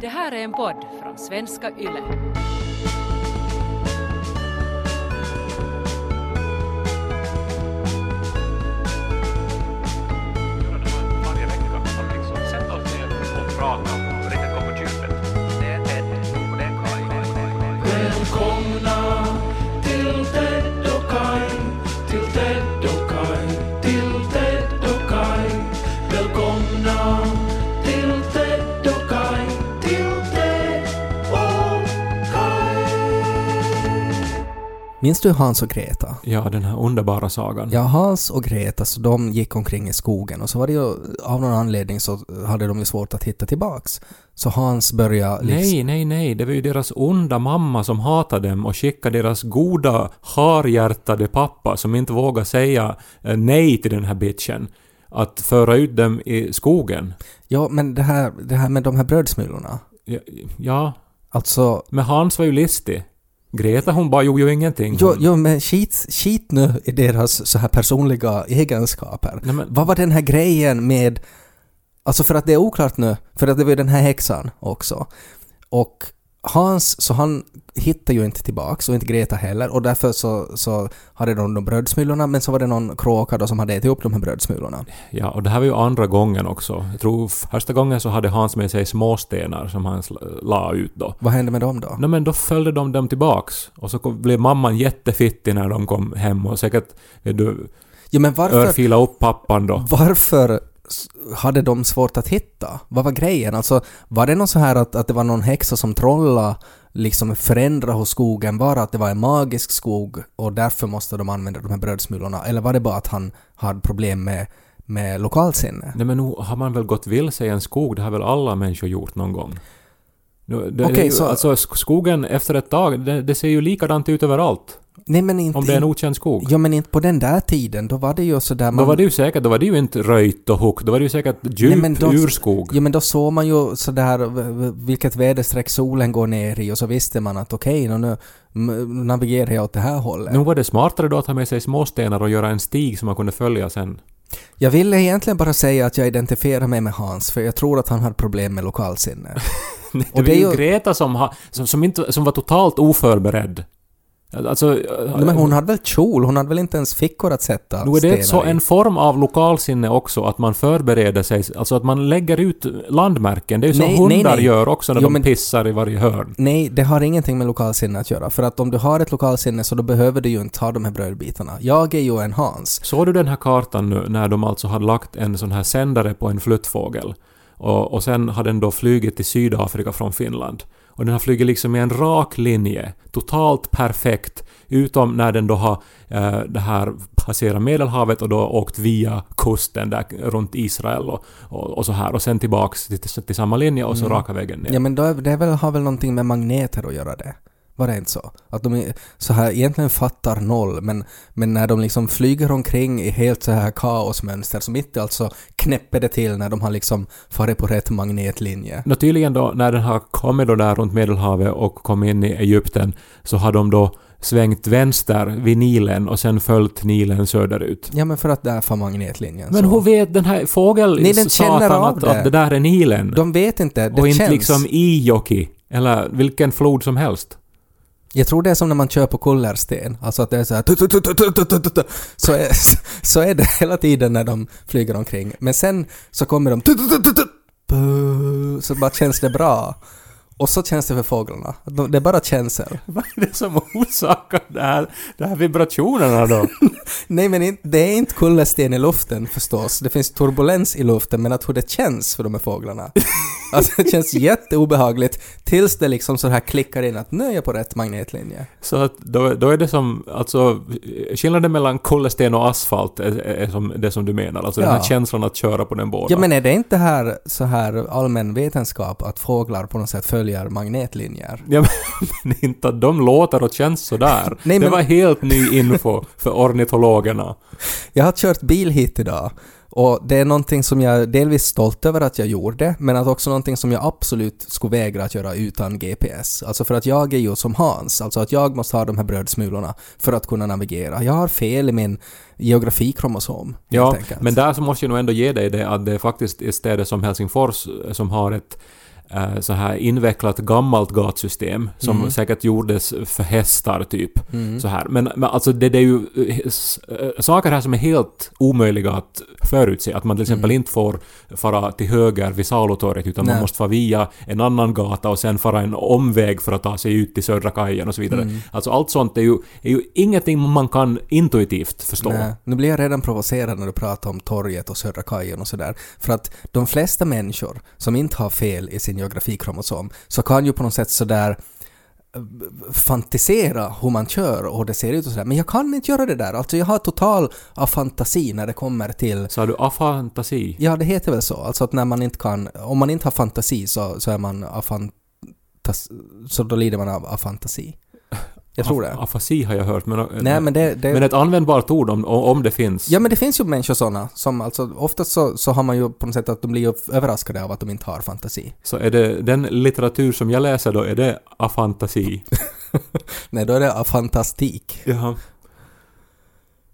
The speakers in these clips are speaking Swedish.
Det här är en podd från svenska YLE. Välkomna till Ted och Kaj Minns du Hans och Greta? Ja, den här underbara sagan. Ja, Hans och Greta, så de gick omkring i skogen och så var det ju av någon anledning så hade de ju svårt att hitta tillbaks. Så Hans började liksom... Nej, nej, nej. Det var ju deras onda mamma som hatade dem och skickade deras goda, harhjärtade pappa som inte vågade säga eh, nej till den här bitchen att föra ut dem i skogen. Ja, men det här, det här med de här brödsmulorna. Ja, ja, Alltså... men Hans var ju listig. Greta hon bara gjorde ju ingenting. Jo, jo, men skit, skit nu i deras så här personliga egenskaper. Nej, men- Vad var den här grejen med... Alltså för att det är oklart nu, för att det var ju den här häxan också. Och Hans, så han hittade ju inte tillbaks och inte Greta heller och därför så, så hade de de brödsmulorna men så var det någon kråka då som hade ätit upp de här brödsmulorna. Ja, och det här var ju andra gången också. Jag tror första gången så hade Hans med sig småstenar som han la ut då. Vad hände med dem då? Nej men då följde de dem tillbaks. Och så kom, blev mamman jättefittig när de kom hem och säkert du, Ja men varför, örfila upp pappan då. varför hade de svårt att hitta? Vad var grejen? Alltså, var det något så här att, att det var någon häxa som trolla liksom förändra hos skogen? Var det att det var en magisk skog och därför måste de använda de här brödsmulorna? Eller var det bara att han hade problem med, med lokalsinne? Nej men nu har man väl gått vilse i en skog, det har väl alla människor gjort någon gång. Det, är ju, så- Alltså sk- skogen efter ett tag, det, det ser ju likadant ut överallt. Nej men inte... Om det är en okänd skog. Ja men inte på den där tiden, då var det ju sådär man... Då var det ju säkert, då var det ju inte röjt och huggt, då var det ju säkert djup Nej, men då- urskog. Ja men då såg man ju sådär vilket väderstreck solen går ner i och så visste man att okej, nu, nu navigerar jag åt det här hållet. Nu var det smartare då att ha med sig småstenar och göra en stig som man kunde följa sen. Jag ville egentligen bara säga att jag identifierar mig med Hans, för jag tror att han har problem med lokalsinne. Det Och det är ju- Greta som, ha, som, som, inte, som var totalt oförberedd. Alltså... Nej, men hon hade väl kjol? Hon hade väl inte ens fickor att sätta Nu är det så i? en form av lokalsinne också, att man förbereder sig, alltså att man lägger ut landmärken. Det är ju Nej, hundar nej, nej. gör också när Jo, de men- pissar i varje hörn. Nej, det har ingenting med lokalsinne att göra. För att om du har ett lokalsinne så då behöver du ju inte ha de här brödbitarna. Jag är ju en Hans. Såg du den här kartan nu när de alltså hade lagt en sån här sändare på en fluttfågel? Och, och sen har den då flugit till Sydafrika från Finland. Och den har flugit liksom i en rak linje, totalt perfekt, utom när den då har eh, det här passerat Medelhavet och då åkt via kusten där runt Israel och, och, och så här och sen tillbaks till, till samma linje och så Mm. raka vägen ner. Ja men då är, det väl, har väl någonting med magneter att göra det? Var det inte så? Att de är, så här egentligen fattar noll, men, men när de liksom flyger omkring i helt så här kaosmönster som inte alltså knäpper det till när de har liksom farit på rätt magnetlinje. Nå tydligen då när den har kommit då där runt Medelhavet och kommit in i Egypten så har de då svängt vänster vid Nilen och sen följt Nilen söderut. Ja men för att där får magnetlinjen Men så. hur vet den här fågeln Nej, den känner av att, det. att det där är Nilen? De vet inte, det och inte känns. liksom Ijoki eller vilken flod som helst. Jag tror det är som när man kör på kullersten, alltså att det är så här så är, så är det hela tiden när de flyger omkring. Men sen så kommer de så bara känns det bra. Och så känns det för fåglarna. Det är bara känsel. Vad är det som orsakar de här, här vibrationerna då? Nej men det är inte kullersten i luften förstås. Det finns turbulens i luften men att hur det känns för de här fåglarna. Alltså det känns jätteobehagligt tills det liksom så här klickar in att nu är jag på rätt magnetlinje. Så att då, då är det som, alltså skillnaden mellan kullersten och asfalt är, är som det som du menar, alltså den Ja. här känslan att köra på den båda. Ja men är det inte här så här allmän vetenskap att fåglar på något sätt följer magnetlinjer? Ja, men inte att de låter och känns sådär. Nej, det men- var helt ny info för ornitologerna. Jag har kört bil hit idag och det är någonting som jag är delvis stolt över att jag gjorde, men att också någonting som jag absolut skulle vägra att göra utan GPS. Alltså för att jag är ju som Hans, alltså att jag måste ha de här brödsmulorna för att kunna navigera. Jag har fel i min geografikromosom, Ja, men där så måste jag nog ändå ge dig det att det är faktiskt i städer som Helsingfors som har ett eh, så här invecklat gammalt gatsystem som Mm. säkert gjordes för hästar typ. Mm. Så här. Men, men alltså det, det är ju eh, eh, saker här som är helt omöjliga att förutse. Att man till exempel inte får fara till höger vid Salutorget utan man Nej. måste fara via en annan gata och sen fara en omväg för att ta sig ut till Södra kajen och så vidare. Mm. Alltså allt sånt är ju, är ju ingenting man kan intuitivt förstå. Nej, nu blir jag redan provocerad när du pratar om torget och Södra kajen och sådär. För att de flesta människor som inte har fel i sin geografikromosom så kan ju på något sätt sådär eh, fantisera hur man kör och hur det ser ut och sådär. Men jag kan inte göra det där. Alltså jag har total afantasi när det kommer till Sa du afantasi? Ja, det heter väl så. Alltså att när man inte kan... Om man inte har fantasi så, så är man afantas... Så då lider man av afantasi. Jag tror det. Af- Afasi har jag hört, men, Nej, men det... det men ett användbart ord om, om det finns. Ja men det finns ju människor sådana som alltså oftast så, så har man ju på något sätt att de blir överraskade av att de inte har fantasi. Så är det den litteratur som jag läser då, är det afantasi? Nej då är det afantastik. Jaha.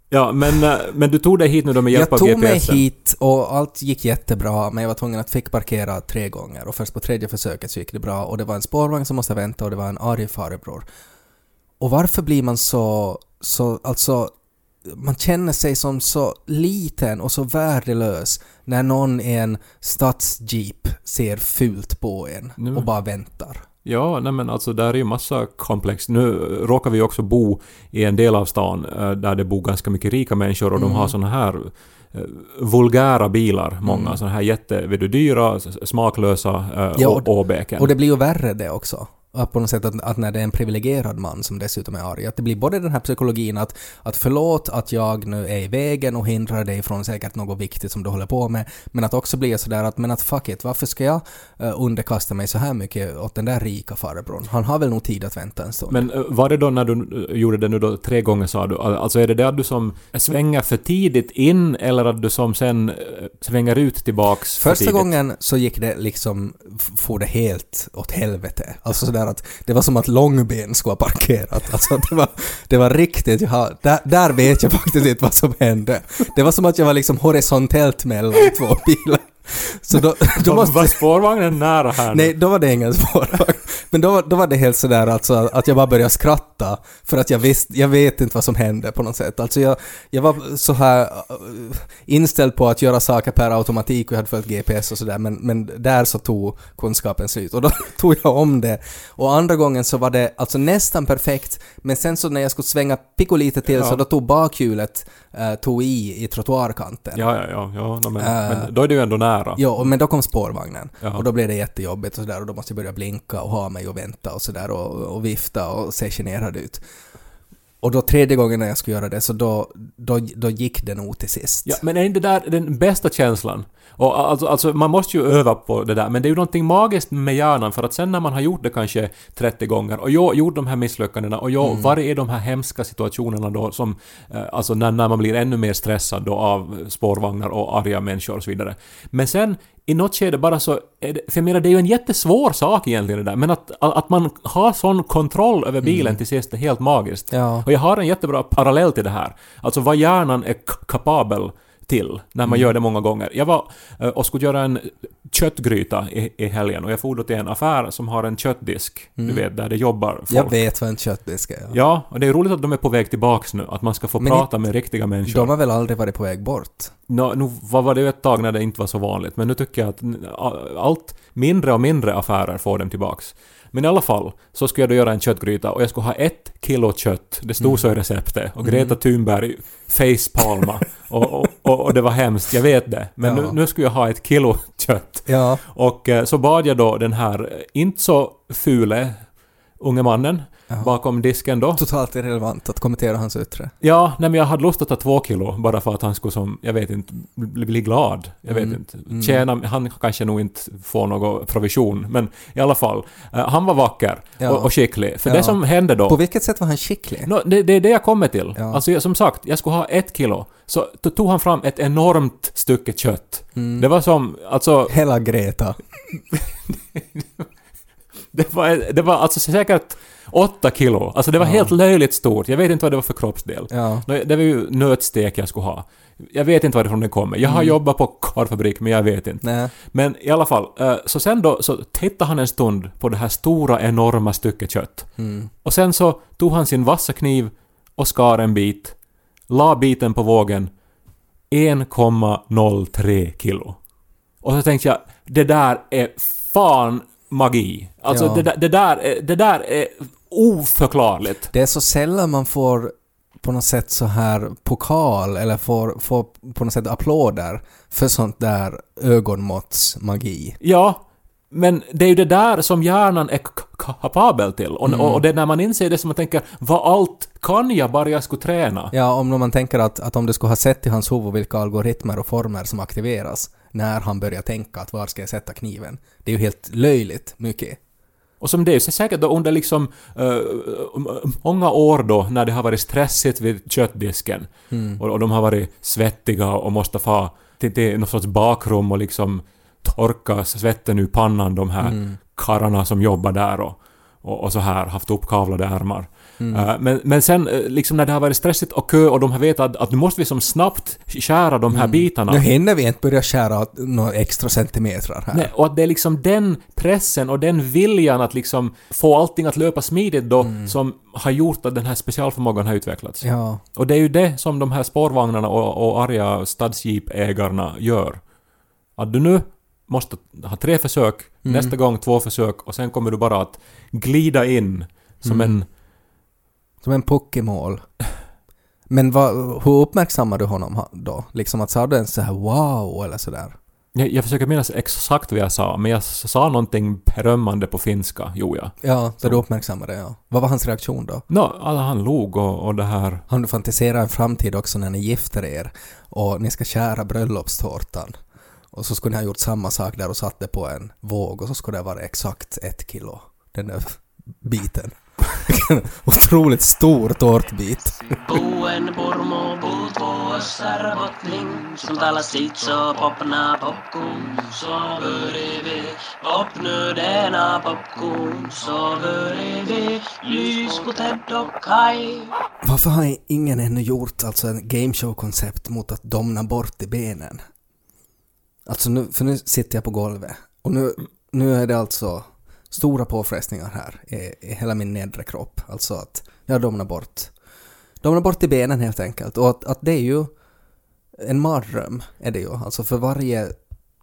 Ja, men, eh, men du tog dig hit nu då med hjälp Jag av tog mig GPSen? hit och allt gick jättebra men jag var tvungen att fick parkera tre gånger och först på tredje försöket så gick det bra och det var en spårvagn som måste vänta och det var en arg farbror. Och varför blir man så, så, alltså man känner sig som så liten och så värdelös när någon i en stadsjeep ser fult på en Nu- och bara väntar. Ja, nej men alltså där är ju massa komplex. Nu råkar vi också bo i en del av stan eh, där det bor ganska mycket rika människor och de Mm. har såna här eh, vulgära bilar, många. Mm. Såna här jätte, vet du, dyra, s- smaklösa äh, Ja, och- åbäken. Och det blir ju värre det också. Att på något sätt att, att när det är en privilegierad man som dessutom är arg, att det blir både den här psykologin att, att förlåt att jag nu är i vägen och hindrar dig från säkert något viktigt som du håller på med, men att också bli sådär att men att fuck it, varför ska jag uh, underkasta mig så här mycket åt den där rika farbrorn? Han har väl nog tid att vänta en stund. Men eh, var det då när du eh, gjorde det nu då tre gånger sa du, al- alltså är det det att du som svänger för tidigt in eller att du som sen eh, svänger ut tillbaks för Första tidigt? gången så gick det liksom, for det helt åt helvete. Alltså sådär att det var som att långben skulle ha parkerat. Alltså det var, det var riktigt, jag där, där vet jag faktiskt inte vad som hände. Det var som att jag var liksom horisontellt mellan två bilar. Så då, då måste... var spårvagnen nära här nu? Nej, då var det ingen spårvagn. Men då, var- då var det helt sådär alltså att jag bara började skratta för att jag visste, jag vet inte vad som hände på något sätt. Alltså jag, jag var så här äh, inställd på att göra saker per automatik och jag hade följt GPS och sådär men, men där så tog kunskapen slut och då tog jag om det. Och andra gången så var det alltså nästan perfekt men sen så när jag skulle svänga lite till Ja. så då tog bakhjulet äh, tog i i trottoarkanten. Ja, ja, ja, ja no, men, Äh. men då är det ju ändå nära. Ja, men då kom spårvagnen. Ja. Och då blev det jättejobbigt och sådär och då måste jag börja blinka och ha mig och vänta och sådär och, och vifta och se generad ut. Och då tredje gången när jag skulle göra det så då, då, då gick det nog till sist. Ja, men är inte det där den bästa känslan? Och alltså, alltså, man måste ju öva på det där, men det är ju någonting magiskt med hjärnan för att sen när man har gjort det kanske 30 gånger och jag gjort de här misslyckandena och jag Mm. varit i de här hemska situationerna då som, eh, alltså när, när man blir ännu mer stressad då av spårvagnar och arga människor och så vidare. Men sen i något skede bara så, är det, för jag menar det är ju en jättesvår sak egentligen det där, men att, att man har sån kontroll över bilen till sist är helt magiskt. Ja. Och jag har en jättebra parallell till det här. Alltså vad hjärnan är kapabel till när man gör det många gånger. Jag var eh, och skulle göra en köttgryta i, i helgen och jag for då till en affär som har en köttdisk, du vet, där det jobbar folk. Jag vet vad en köttdisk är. Ja, och det är roligt att de är på väg tillbaks nu, att man ska få Men prata med riktiga människor. De har väl aldrig varit på väg bort? Nå, nu var var det ett tag när det inte var så vanligt, men nu tycker jag att allt mindre och mindre affärer får dem tillbaks. Men i alla fall, så skulle jag då göra en köttgryta och jag skulle ha ett kilo kött. Det stod så i receptet. Och Greta Thunberg facepalma. och, och, och, och det var hemskt, jag vet det. Men Ja. nu, nu skulle jag ha ett kilo kött. Ja. Och eh, så bad jag då den här eh, inte så fule unge mannen. Bakom disken då. Totalt irrelevant att kommentera hans yttre. Ja, nej men jag hade lust att ta två kilo bara för att han skulle som, jag vet inte, bli, bli glad. Jag vet Mm. inte. Mm. Tjäna, han kanske nog inte får någon provision, men i alla fall. eh, han var vacker Ja. och, och skicklig. För Ja. det som hände då... På vilket sätt var han skicklig? Nå, det, det är det jag kommer till. Ja. Alltså som sagt, jag skulle ha ett kilo. Så tog han fram ett enormt stycke kött. Mm. Det var som, alltså... Hela Greta. Det var, det var alltså säkert Åtta kilo. Alltså det var Ja. helt löjligt stort. Jag vet inte vad det var för kroppsdel. Ja. Det var ju nötstek jag skulle ha. Jag vet inte varifrån den kommer. Jag har Mm. jobbat på korvfabrik, men jag vet inte. Nej. Men i alla fall, eh, så sen då så tittade han en stund på det här stora enorma stycket kött. Mm. Och sen så tog han sin vassa kniv och skar en bit, la biten på vågen, 1,03 kilo. Och så tänkte jag, det där är fan magi. Alltså Ja. det, där, det, där är, det där är oförklarligt. Det är så sällan man får på något sätt så här pokal eller får, får på något sätt applåder för sånt där ögonmåttsmagi. Ja, men det är ju det där som hjärnan är kapabel till. Och, Mm. och det är när man inser det som man tänker, vad allt kan jag bara jag skulle träna? Ja, om man tänker att, att om du skulle ha sett i hans huvud vilka algoritmer och former som aktiveras när han börjar tänka att var ska jag sätta kniven? Det är ju helt löjligt mycket. Och som det är säkert då under liksom eh, många år då när det har varit stressigt vid köttdisken Mm. och, och de har varit svettiga och måste få till, till något sorts bakrum och liksom torka svetten ur pannan de här Mm. karlarna som jobbar där och, och, och så här haft uppkavlade ärmar. Mm. Eh, men, men sen eh, liksom när det har varit stressigt och kö och de har vetat att, att nu måste vi som snabbt skära de här bitarna. Nu hinner vi inte börja skära några extra centimeter här. Nej, och att det är liksom den pressen och den viljan att liksom få allting att löpa smidigt då som har gjort att den här specialförmågan har utvecklats. Mm. Ja. Och det är ju det som de här spårvagnarna och, och arga stadsjeepägarna gör. Att du nu måste ha tre försök, Mm. nästa gång två försök och sen kommer du bara att glida in som Mm. en... Som en Pokémon. Men vad, hur uppmärksammar du honom då? Liksom att sa du ens så här wow eller sådär? Jag, jag försöker minnas exakt vad jag sa, men jag sa någonting berömmande på finska, jo jag. Ja, så du uppmärksammade ja. Vad var hans reaktion då? Nå, alla han log och, och det här... Har du fantiserat en framtid också när ni gifter er och ni ska kära bröllopstårtan och så skulle ni ha gjort samma sak där och satt det på en våg och så skulle det vara exakt ett kilo, den där biten. Otroligt stor tårtbit. Popna vi. Vi. Lys på Ted och Kai Varför har ingen ännu gjort alltså en gameshow-koncept mot att domna bort i benen? Alltså nu, för nu sitter jag på golvet. Och nu, nu är det alltså stora påfrestningar här i, i hela min nedre kropp. Alltså att jag domnar bort. Domnar bort i benen helt enkelt. Och att, att det är ju en mardröm, är det ju. Alltså för varje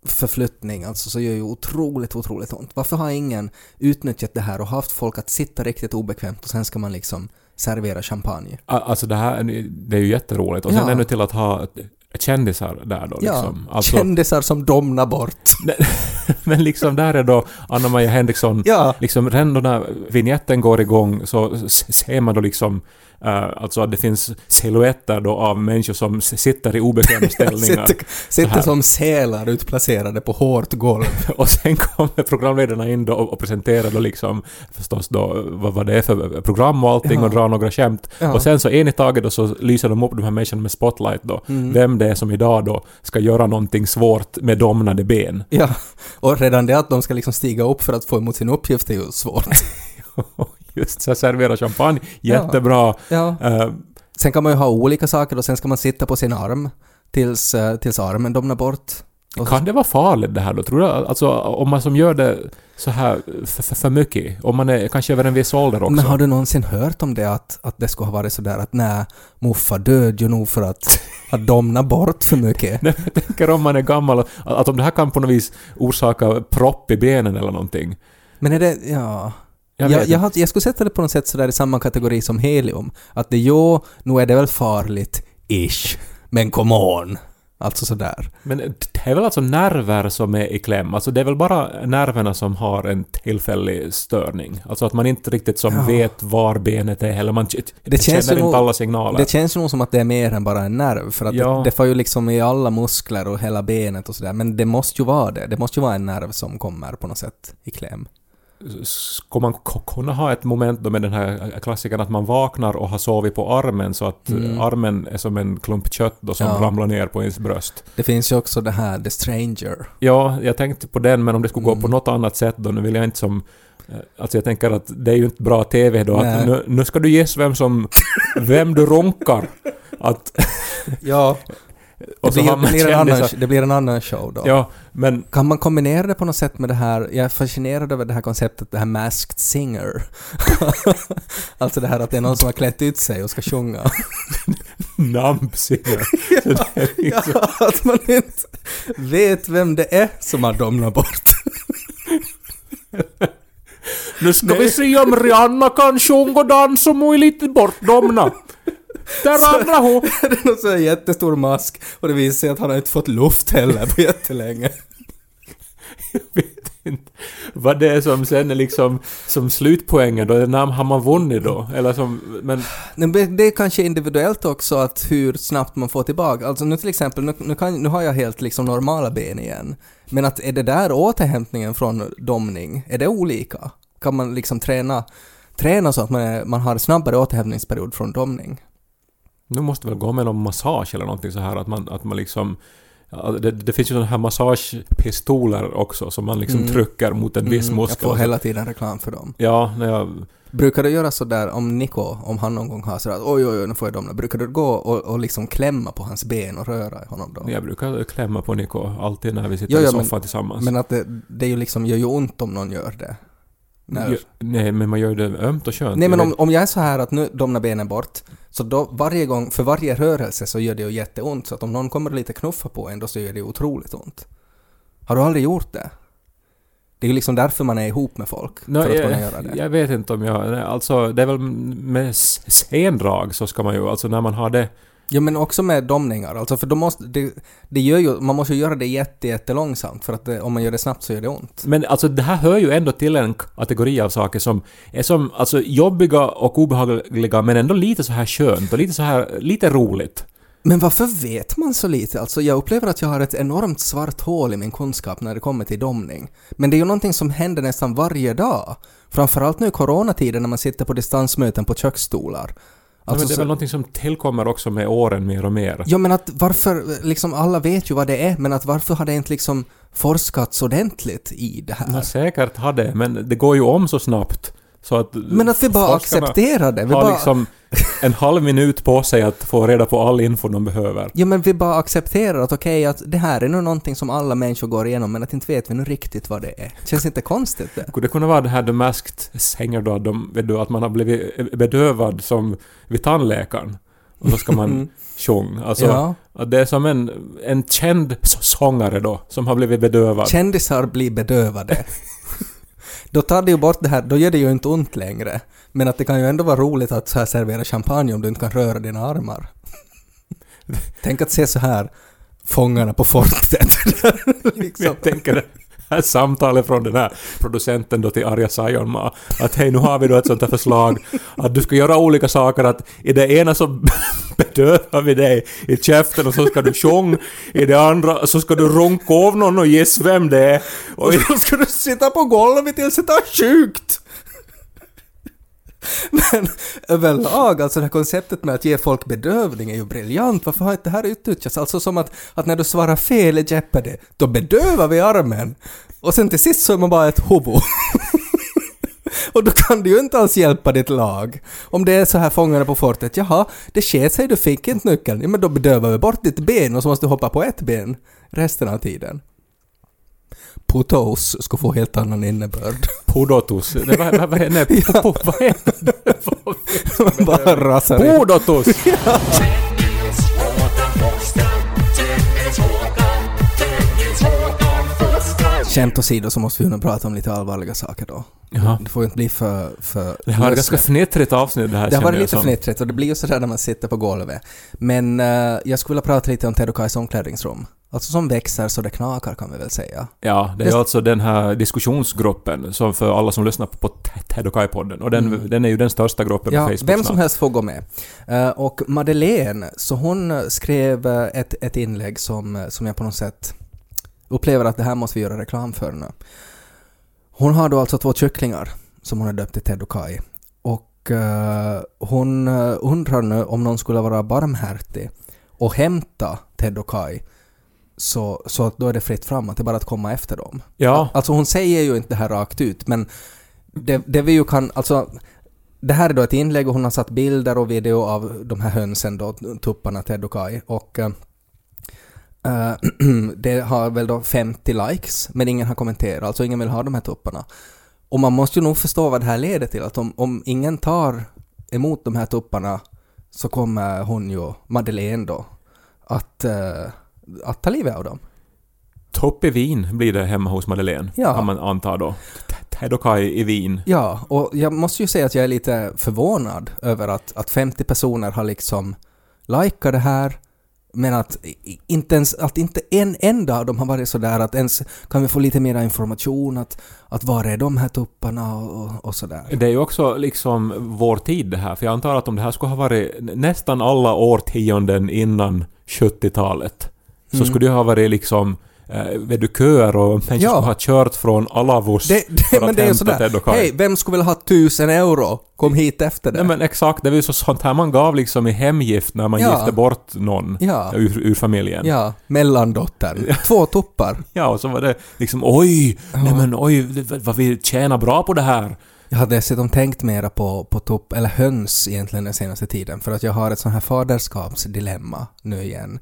förflyttning alltså så gör ju otroligt, otroligt ont. Varför har ingen utnyttjat det här och haft folk att sitta riktigt obekvämt och sen ska man liksom servera champagne? Alltså det här, det är ju jätteroligt. Och sen Ja. ännu till att ha kändisar där då liksom. Ja, Alltså, kändisar som domnar bort. men liksom där är då Anna-Maja Henriksson, Ja. liksom redan då när vignetten går igång så ser man då liksom alltså att det finns silhuetter då av människor som sitter i obekväma ställningar. sitter sitter som sälar utplacerade på hårt golv. Och sen kommer programledarna in då och och presenterar då liksom förstås då vad, vad det är för program och allting Ja. och drar några skämt. Ja. Och sen så en i taget då så lyser de upp de här människorna med spotlight då. Mm. Vem det är som idag då ska göra någonting svårt med domnade ben. Ja, och redan det att de ska liksom stiga upp för att få emot sin uppgift är ju svårt. Just så servera champagne, jättebra. Ja. Eh, Sen kan man ju ha olika saker och sen ska man sitta på sin arm tills, eh, tills armen domnar bort. Och kan det vara farligt det här då? Tror du alltså om man som gör det så här för, för, för mycket? Om man är kanske över en viss ålder också? Men har du någonsin hört om det att, att det skulle ha varit sådär att nej, muffa död ju nog för att, att domna bort för mycket? Nej, jag tänker om man är gammal, och- att om det här kan på något vis orsaka propp i benen eller någonting. Men är det, ja... Jag Jag, jag, jag skulle sätta det på något sätt sådär i samma kategori som helium. Att det jo, nu är det väl farligt, ish. Men come on. Alltså sådär. Men det är väl alltså nerver som är i kläm? Alltså det är väl bara nerverna som har en tillfällig störning? Alltså att man inte riktigt som Ja. vet var benet är, eller man Det känns känner inte alla signaler. Det känns nog som att det är mer än bara en nerv. För att Ja. det, det får ju liksom i alla muskler och hela benet och sådär. Men det måste ju vara det. Det måste ju vara en nerv som kommer på något sätt i kläm. Ska man kunna ha ett moment då med den här klassikern att man vaknar och har sovit på armen så att Mm. eh, armen är som en klump kött då som Ja. ramlar ner på ens bröst? Det finns ju också det här The Stranger. Ja, jag tänkte på den men om det skulle gå Mm. på något annat sätt då, nu vill jag inte som Alltså jag tänker att det är ju inte bra TV då Nej. att nu, nu ska du gissa vem som... Vem du ronkar. Att... Ja, Och det blir, det, blir en annan, det blir en annan show då. Ja, men Kan man kombinera det på något sätt med det här, jag är fascinerad över det här konceptet, det här masked singer. alltså det här att det är någon som har klätt ut sig och ska sjunga. är liksom- Ja, att man inte vet vem det är som har domnat bort. Nu ska vi se om Rihanna kan sjunga och dansa och må lite bortdomna. Där andra hon. det är någon sån här jättestor mask och det visar sig att han har inte fått luft heller på jättelänge. Jag vet inte vad det är som sen är liksom som slutpoängen då. När har man vunnit då? Eller som... Men... Men Det är kanske individuellt också att hur snabbt man får tillbaka. Alltså nu till exempel, nu, nu, kan, nu har jag helt liksom normala ben igen. Men att är det där återhämtningen från domning, är det olika? Kan man liksom träna, träna så att man, är, man har snabbare återhämtningsperiod från domning? Nu måste väl gå med någon massage eller någonting så här att man, att man liksom... Det, det finns ju sådana här massagepistoler också som man liksom Mm. trycker mot en viss Mm, jag muskel. får hela tiden reklam för dem. Ja, när jag... Brukar du göra så där om Nico, om han någon gång har sådär att oj oj oj nu får jag domna, brukar du gå och, och liksom klämma på hans ben och röra honom då? Jag brukar klämma på Niko alltid när vi sitter Jo, i soffan tillsammans. Men att det, det är ju liksom, gör ju ont om någon gör det. Jo, nej, men man gör det ömt och skönt. Nej men om, om jag är så här att nu domnar benen bort, så då varje gång, för varje rörelse så gör det ju jätteont, så att om någon kommer lite knuffa på en då så gör det otroligt ont. Har du aldrig gjort det? Det är ju liksom därför man är ihop med folk, Nå, för att kunna jag, göra det. jag vet inte om jag... Alltså, det är väl med sendrag så ska man ju... Alltså när man har det... Ja men också med domningar, alltså för då måste, det, det gör ju, man måste ju göra det jätte, jättelångsamt för att det, om man gör det snabbt så gör det ont. Men alltså det här hör ju ändå till en kategori av saker som är som alltså jobbiga och obehagliga men ändå lite så här skönt och lite så här... Lite roligt. Men varför vet man så lite? Alltså jag upplever att jag har ett enormt svart hål i min kunskap när det kommer till domning. Men det är ju någonting som händer nästan varje dag. Framförallt nu i coronatiden när man sitter på distansmöten på köksstolar. Alltså, men det är väl någonting som tillkommer också med åren mer och mer. Ja men att varför, liksom alla vet ju vad det är, men att varför har det inte liksom forskats ordentligt i det Ja, här? säkert har det, men det går ju om så snabbt. Så att Men att vi bara accepterar det. Vi har bara, liksom en halv minut på sig att få reda på all info de behöver. Ja men vi bara accepterar att okej, att det här är nu någonting som alla människor går igenom, men att inte vet vi nu riktigt vad det är. Känns inte konstigt det? Skulle det kunna vara det här The Masked Singer då, de, vet du, att man har blivit bedövad som vid tandläkaren? Och så ska man sjunga. Alltså, ja. att det är som en, en känd så- sångare då, som har blivit bedövad. Kändisar blir bedövade. då tar det ju bort det här, då gör det ju inte ont längre. Men att det kan ju ändå vara roligt att så här servera champagne om du inte kan röra dina armar. Tänk att se så här Fångarna på fortet. liksom. Jag tänker det här samtalet från den här producenten då till Arja Saijonmaa. Att hej, nu har vi då ett sånt här förslag att du ska göra olika saker. Att i det ena så bedövar vi dig i käften och så ska du sjunga. I det andra så ska du runka av någon och gissa vem det är. Och Och då ska du sitta på golvet tills det tar sjukt! Men överlag, alltså det här konceptet med att ge folk bedövning är ju briljant. Varför har inte det här utnyttjats? Alltså som att, att när du svarar fel i Jeopardy, då bedövar vi armen. Och sen till sist så är man bara ett hobo. Och då kan du ju inte alls hjälpa ditt lag. Om det är så här fångarna på fortet, jaha, det sket sig, du fick inte nyckeln. Ja, men då bedövar vi bort ditt ben och så måste du hoppa på ett ben resten av tiden. Potos ska få helt annan innebörd. Podotus. Nej, vad, vad, vad, nej, po, po, vad är det? Bara rasar in. Podotus! Skämt åsido så måste vi nu prata om lite allvarliga saker då. Jaha. Det får ju inte bli för... för Det har varit ganska fnittrigt avsnitt det här Det har varit lite som. fnittrigt och det blir ju sådär när man sitter på golvet. Men eh, jag skulle vilja prata lite om Ted och Kais omklädningsrum. Alltså som växer så det knakar kan vi väl säga. Ja, det är Det- alltså den här diskussionsgruppen som för alla som lyssnar på Ted och Kai-podden. Och den, Mm. den är ju den största gruppen Ja, på Facebook vem som helst får gå med. Eh, och Madeleine, så hon skrev eh, ett, ett inlägg som, som jag på något sätt upplever att det här måste vi göra reklam för nu. Hon har då alltså två kycklingar som hon har döpt till Ted och Kai. Och eh, hon eh, undrar nu om någon skulle vara barmhärtig och hämta Ted och Kai så, så att då är det fritt fram, att det är bara att komma efter dem. Ja, Alltså hon säger ju inte det här rakt ut, men det, det vi ju kan, alltså det här är då ett inlägg och hon har satt bilder och video av de här hönsen då, tupparna Ted och Kai och eh, det har väl då 50 likes men ingen har kommenterat, alltså ingen vill ha de här tupparna. Och man måste ju nog förstå vad det här leder till, att om, om ingen tar emot de här tupparna så kommer hon ju, Madeleine då, att, eh, att ta livet av dem. Topp i Wien blir det hemma hos Madeleine, Ja. kan man anta då. Ted och Kai i Wien. Ja, och jag måste ju säga att jag är lite förvånad över att, att 50 personer har liksom likat det här, men att, inte ens, att inte en enda av dem har varit sådär att ens kan vi få lite mer information, att, att var är de här tupparna och, och, sådär. Det är ju också liksom vår tid det här, för jag antar att om det här skulle ha varit nästan alla årtionden innan 70-talet, så Mm. skulle det ha varit liksom vet du, köer och människor Ja. skulle ha kört från Alavus Det, det, för men att det är sådär, hej, vem skulle vilja ha tusen euro? Kom hit efter det. Nej men exakt, det var ju så sånt här man gav liksom i hemgift när man Ja. gifte bort någon Ja. ur, ur familjen. Ja, mellandottern. Två tuppar. Ja, och så var det liksom oj, nej men oj, vad vi tjänar bra på det här. Jag har dessutom tänkt mera på, på tupp, eller höns egentligen den senaste tiden, för att jag har ett sånt här faderskapsdilemma nu igen.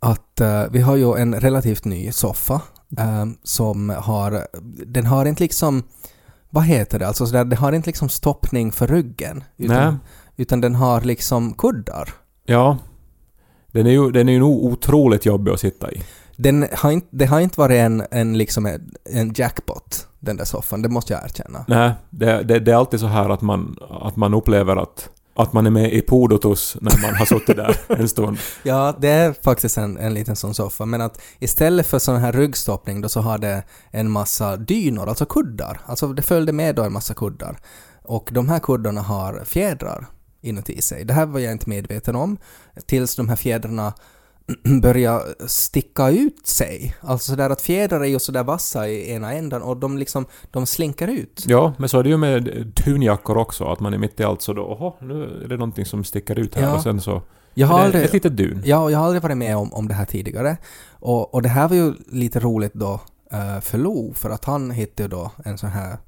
Att eh, vi har ju en relativt ny soffa eh, som har, den har inte liksom, vad heter det, alltså sådär, den har inte liksom stoppning för ryggen. Nej. Utan, utan den har liksom kuddar. Ja. Den är ju, den är ju nog otroligt jobbig att sitta i. Den har inte, det har inte varit en, en, liksom en, en jackpot, den där soffan, det måste jag erkänna. Nej, det, det, det är alltid så här att man, att man upplever att, att man är med i Podotus när man har suttit där en stund. Ja, det är faktiskt en, en liten sån soffa, men att istället för sån här ryggstoppning då så har det en massa dynor, alltså kuddar. Alltså det följde med då en massa kuddar. Och de här kuddarna har fjädrar inuti sig. Det här var jag inte medveten om tills de här fjädrarna börjar sticka ut sig. Alltså sådär att fjädrar är ju sådär vassa i ena ändan och de liksom, de slinker ut. Ja, men så är det ju med tunjackor också, att man är mitt i allt så då, oho, nu är det någonting som sticker ut här Ja. och sen så... Jag har aldrig, ett litet dun. Ja, jag har aldrig varit med om, om det här tidigare. Och, och det här var ju lite roligt då eh, för Lo, för att han hittade då en sån här...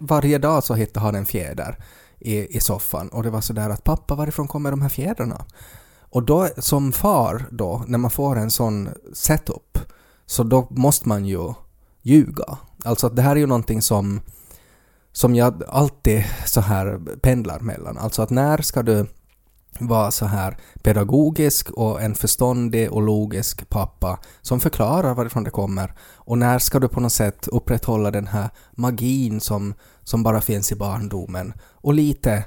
Varje dag så hittade han en fjäder i, i soffan och det var sådär att pappa, varifrån kommer de här fjädrarna? Och då som far då, när man får en sån setup, så då måste man ju ljuga. Alltså att det här är ju någonting som, som jag alltid så här pendlar mellan. Alltså att när ska du vara så här pedagogisk och en förståndig och logisk pappa som förklarar varifrån det kommer och när ska du på något sätt upprätthålla den här magin som, som bara finns i barndomen och lite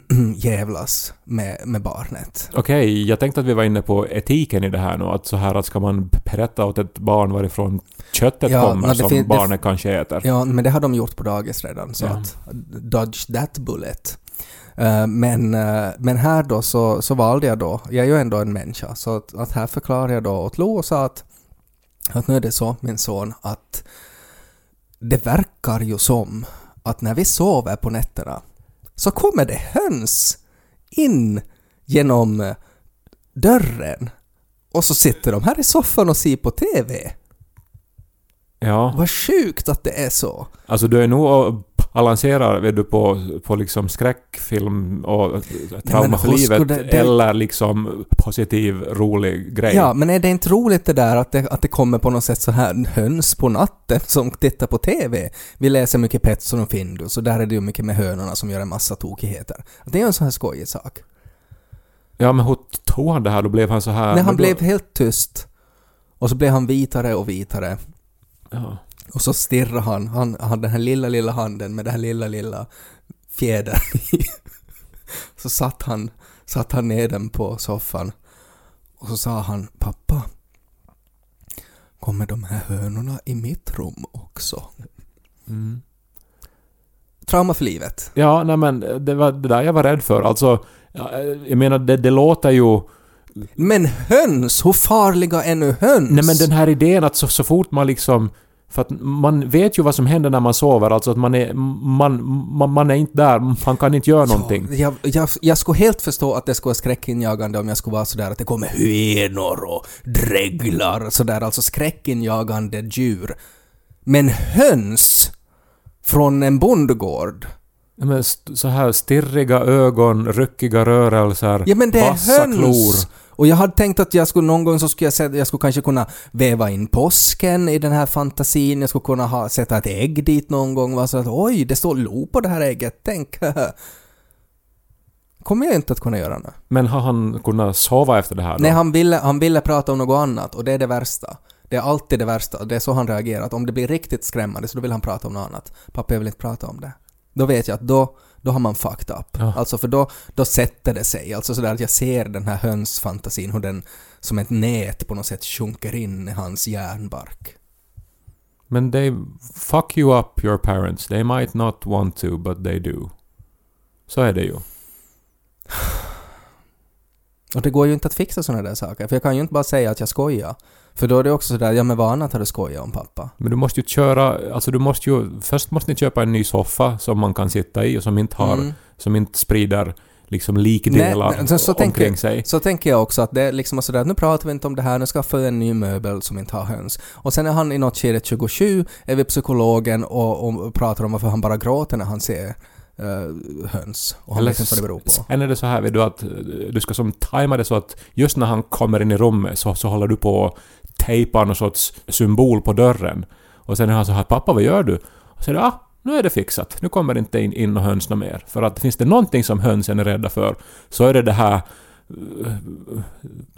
jävlas med, med barnet. Okej, jag tänkte att vi var inne på etiken i det här nu, att så här att ska man berätta åt ett barn varifrån köttet Ja, kommer som barnet kanske äter. Ja, men det har de gjort på dagis redan, så Ja. att dodge that bullet. Eh, men, eh, men här då så, så valde jag då, jag är ju ändå en människa, så att, att här förklarade jag då åt Lo och sa att, att nu är det så, min son, att det verkar ju som att när vi sover på nätterna så kommer det höns in genom eh, dörren och så sitter de här i soffan och ser på TV. Ja, Vad sjukt att det är så. alltså du är nog och balanserar vet du, på, på liksom skräckfilm och trauma för livet det- det- eller liksom positiv, rolig grej. Ja, men är det inte roligt det där att det, att det kommer på något sätt så här höns på natten som tittar på TV? Vi läser mycket Petson och Findus och där är det ju mycket med hönorna som gör en massa tokigheter. Det är ju en sån här skojig sak. Ja, men hur tog han det här? Då blev han så här... När han då- blev helt tyst och så blev han vitare och vitare Ja. Och så stirrade han, han hade den här lilla, lilla handen med den här lilla, lilla fjädern i. Så satt han, satt han ner den på soffan och så sa han pappa Kommer de här hönorna i mitt rum också? Mm. Trauma för livet. Ja, nej men det var det där jag var rädd för. Alltså, ja, jag menar det, det låter ju... Men höns, hur farliga är nu höns? Nej men den här idén att så, så fort man liksom... För att man vet ju vad som händer när man sover, alltså att man är... Man, man, man är inte där, man kan inte göra någonting. Ja, jag, jag, jag skulle helt förstå att det skulle vara skräckinjagande om jag skulle vara sådär att det kommer hyenor och dreglar sådär, alltså skräckinjagande djur. Men höns! från en bondgård. Ja, Men så här stirriga ögon, ryckiga rörelser, Ja men det är vassa höns! klor. Och jag hade tänkt att jag skulle någon gång så skulle jag, sätta, jag skulle kanske kunna väva in påsken i den här fantasin, jag skulle kunna ha, sätta ett ägg dit någon gång, vara så att oj, det står lo på det här ägget, tänk. Kommer jag inte att kunna göra nu. Men har han kunnat sova efter det här då? Nej, han ville, han ville prata om något annat och det är det värsta. Det är alltid det värsta, det är så han reagerar. Att om det blir riktigt skrämmande så då vill han prata om något annat. Pappa, jag vill inte prata om det. Då vet jag att då, då har man fucked up. Ja. Alltså för då, då sätter det sig. Alltså sådär att jag ser den här hönsfantasin, hur den som ett nät på något sätt sjunker in i hans järnbark. Men they fuck you up your parents. They might not want to, but they do. Så är det ju. Och det går ju inte att fixa sådana där saker, för jag kan ju inte bara säga att jag skojar. För då är det också sådär, ja men vad annat har du skojat om pappa? Men du måste ju köra, alltså du måste ju, först måste ni köpa en ny soffa som man kan sitta i och som inte har, Mm. som inte sprider liksom likdelar Nej, men så omkring tänker- sig. Så tänker jag också att det är liksom sådär, nu pratar vi inte om det här, nu skaffar vi en ny möbel som inte har höns. Och sen är han i något skede 27, är vi psykologen och, och pratar om varför han bara gråter när han ser eh, höns. Och han vet inte vad det beror på. Sen är det så här vet du att eh, du ska som tajma det så att just när han kommer in i rummet så, så håller du på att tejpa någon sorts symbol på dörren. Och sen är han så här ”Pappa, vad gör du?” Och så säger du ”Ah, nu är det fixat. Nu kommer det inte in, in och höns mer. För att finns det någonting som hönsen är rädda för så är det det här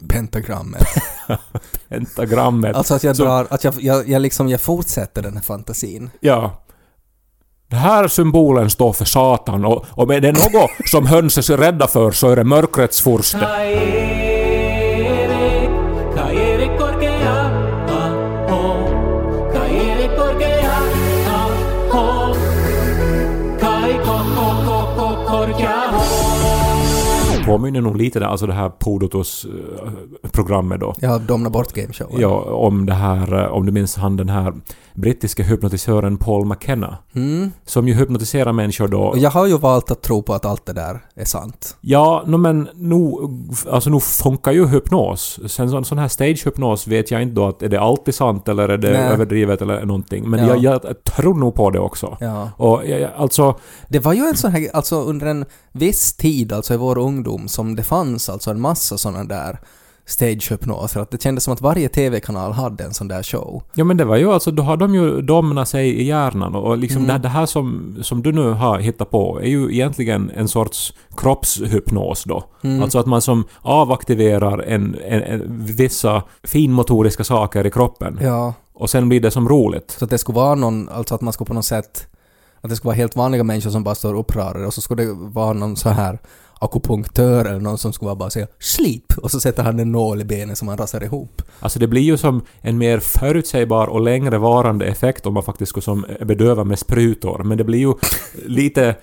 Pentagrammet. pentagrammet. Alltså att jag Så- drar, att jag, jag, jag liksom, jag fortsätter den här fantasin. Ja. Den här symbolen står för Satan och om är det något som höns är rädda för så är det mörkrets furste. Påminner nog lite där, alltså det här Podotus-programmet då. Jag domnar bort gameshowen. Ja, om det här, eh, om du minns han den här brittiska hypnotisören Paul McKenna. Mm. Som ju hypnotiserar människor då. Och jag har ju valt att tro på att allt det där är sant. Ja, no, men nu, alltså nu funkar ju hypnos. Sen sån, sån här stagehypnos vet jag inte då att är det alltid sant eller är det Nej. överdrivet eller någonting. Men Ja. jag, jag tror nog på det också. Ja. Och jag, jag, alltså, Det var ju en sån här, alltså under en viss tid, alltså i vår ungdom, som det fanns alltså en massa såna där stagehypnoser. Att det kändes som att varje TV-kanal hade en sån där show. ja men det var ju alltså, då har de ju domnat sig i hjärnan och liksom Mm. det, det här som, som du nu har hittat på är ju egentligen en sorts kroppshypnos då. Mm. Alltså att man som avaktiverar en, en, en, vissa finmotoriska saker i kroppen. Ja, Och sen blir det som roligt. så att det skulle vara någon, alltså att man skulle på något sätt, att det skulle vara helt vanliga människor som bara står upprörda och så skulle det vara någon så här akupunktör eller någon som skulle vara bara säga sleep och så sätter han en nål i benet som han rasar ihop. Alltså det blir ju som en mer förutsägbar och längre varande effekt om man faktiskt skulle som bedöva med sprutor. Men det blir ju lite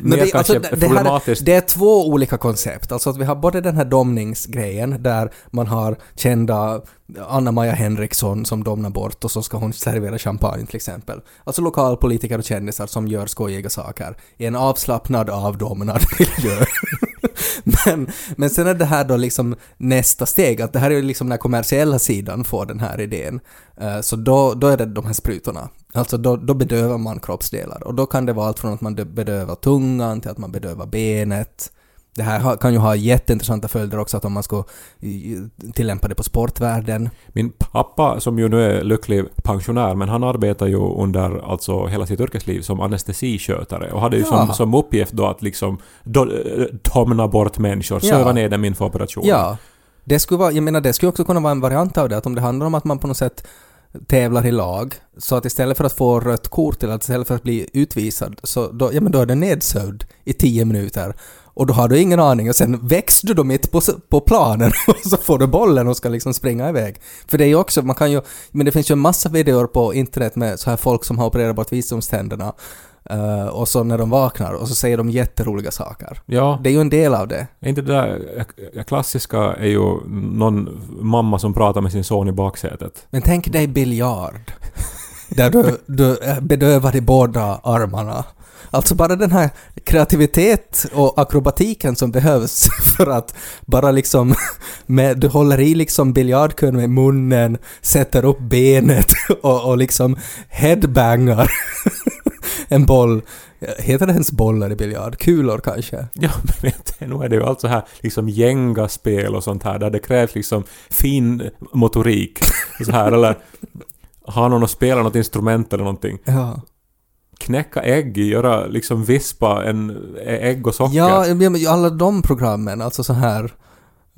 mer det, kanske alltså, det, det, här, problematiskt. det är två olika koncept. Alltså att vi har både den här domningsgrejen där man har kända Anna-Maja Henriksson som domnar bort och så ska hon servera champagne till exempel. Alltså lokalpolitiker och kändisar som gör skojiga saker i en avslappnad, avdomnad miljö. men, men sen är det här då liksom nästa steg, att det här är ju liksom när kommersiella sidan får den här idén. Eh, så då, då är det de här sprutorna. Alltså då, då bedövar man kroppsdelar och då kan det vara allt från att man bedövar tungan till att man bedövar benet. Det här kan ju ha jätteintressanta följder också att om man ska tillämpa det på sportvärlden. Min pappa, som ju nu är lycklig pensionär, men han arbetar ju under alltså hela sitt yrkesliv som anestesiskötare och hade ju som, Ja. som uppgift då att liksom do, domna bort människor, Ja. söva ner dem inför operation. Ja. Det skulle vara, jag menar det skulle också kunna vara en variant av det, att om det handlar om att man på något sätt tävlar i lag, så att istället för att få rött kort eller att istället för att bli utvisad, så då, ja men då är det nedsövd i tio minuter. Och då har du ingen aning och sen växer du då mitt på, på planen och så får du bollen och ska liksom springa iväg. För det är ju också, man kan ju, men det finns ju en massa videor på internet med så här folk som har opererat bort visdomständerna eh, och så när de vaknar och så säger de jätteroliga saker. ja. Det är ju en del av det. Är inte det där eh, klassiska är ju någon mamma som pratar med sin son i baksätet. Men tänk dig biljard. Där du, du är bedövad i båda armarna. Alltså bara den här kreativitet och akrobatiken som behövs för att bara liksom med, du håller i liksom biljardkön med munnen, sätter upp benet och, och liksom headbangar en boll. Heter det ens bollar i biljard? Kulor kanske? Ja, men du, nu är det ju allt så här liksom gängaspel och sånt här där det krävs liksom fin motorik. Så här, eller ha någon att spela något instrument eller någonting. Ja. Knäcka ägg, göra liksom vispa en ägg och socker. Ja, men alla de programmen, alltså så här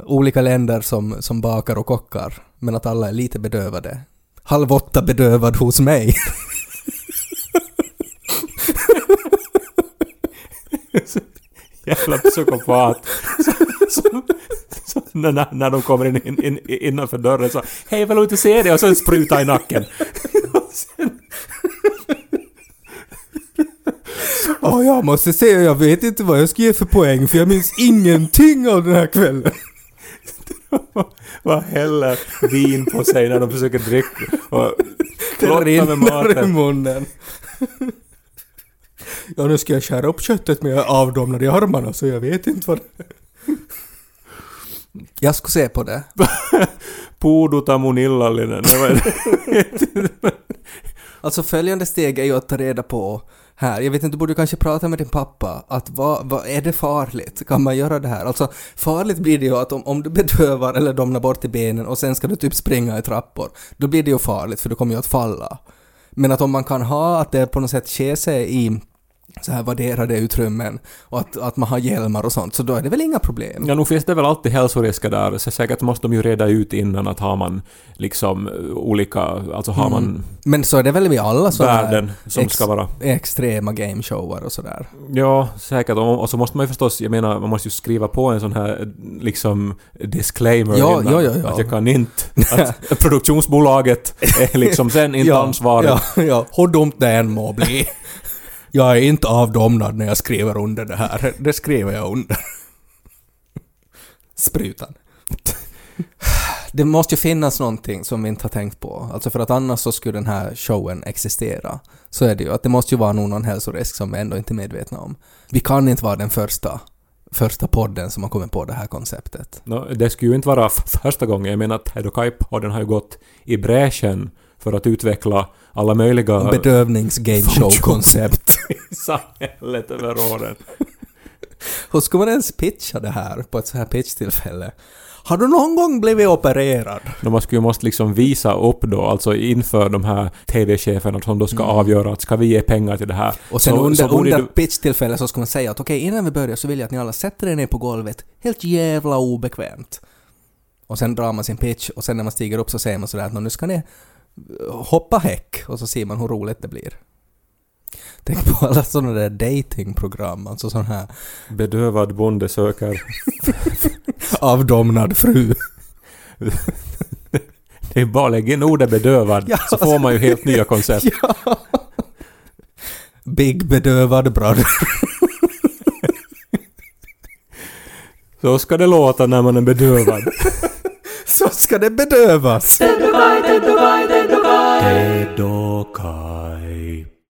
olika länder som, som bakar och kockar, men att alla är lite bedövade. Halv åtta bedövad hos mig. Jävla psykopat. När, när de kommer in, in, in innanför dörren så Hej, vill du inte se det? Och så en spruta i nacken. Och sen, Ja, jag måste säga, jag vet inte vad jag ska ge för poäng, för jag minns ingenting av den här kvällen. vad häller vin på sig när de försöker dricka och klotta med i maten. munnen. Ja, nu ska jag skära upp köttet men jag är avdomnad i armarna så jag vet inte vad det är. Jag ska se på det. Puuduta mun illallinen. Alltså följande steg är ju att ta reda på här, jag vet inte, du borde kanske prata med din pappa, att vad, vad är det farligt? Kan man göra det här? Alltså farligt blir det ju att om, om du bedövar eller domnar bort i benen och sen ska du typ springa i trappor, då blir det ju farligt för du kommer ju att falla. Men att om man kan ha att det på något sätt sker sig i så här värderade utrymmen och att, att man har hjälmar och sånt, så då är det väl inga problem? Ja, nog finns det väl alltid hälsorisker där, så säkert måste de ju reda ut innan att har man liksom eh, olika, alltså har man Men så är det väl vid alla sådana här värden som ska vara... extrema gameshower och sådär. Ja, säkert. Och, och så måste man ju förstås, jag menar, man måste ju skriva på en sån här liksom disclaimer Ja, innan, ja, ja, ja. att jag kan inte, att produktionsbolaget är liksom sen inte ansvarig. Ja, ja. Hur dumt det än må bli. Jag är inte avdomnad när jag skriver under det här. Det skriver jag under. Sprutan. Det måste ju finnas någonting som vi inte har tänkt på. Alltså för att annars så skulle den här showen existera. Så är det ju. Att det måste ju vara någon hälsorisk som vi ändå inte är medvetna om. Vi kan inte vara den första, första podden som har kommit på det här konceptet. Nå, det skulle ju inte vara första gången. Jag menar att Hedokai-podden har ju gått i bräschen för att utveckla alla möjliga Bedövnings-gameshow-koncept. i samhället över åren. Hur ska man ens pitcha det här på ett så här pitchtillfälle? Har du någon gång blivit opererad? Nå, man skulle ju måste liksom visa upp då, alltså inför de här TV-cheferna som då ska avgöra att ska vi ge pengar till det här. Mm. Och sen så, under, så under du- pitchtillfället så ska man säga att okej, innan vi börjar så vill jag att ni alla sätter er ner på golvet, helt jävla obekvämt. Och sen drar man sin pitch och sen när man stiger upp så säger man sådär att "Nå, nu ska ni hoppa häck och så ser man hur roligt det blir. Tänk på alla sådana där datingprogram, alltså sån här Bedövad bonde söker... avdomnad fru. Det är bara att lägga in ordet bedövad Ja. så får man ju helt nya koncept. Ja. Big bedövad brother. Så ska det låta när man är bedövad. Så ska det bedövas. Dave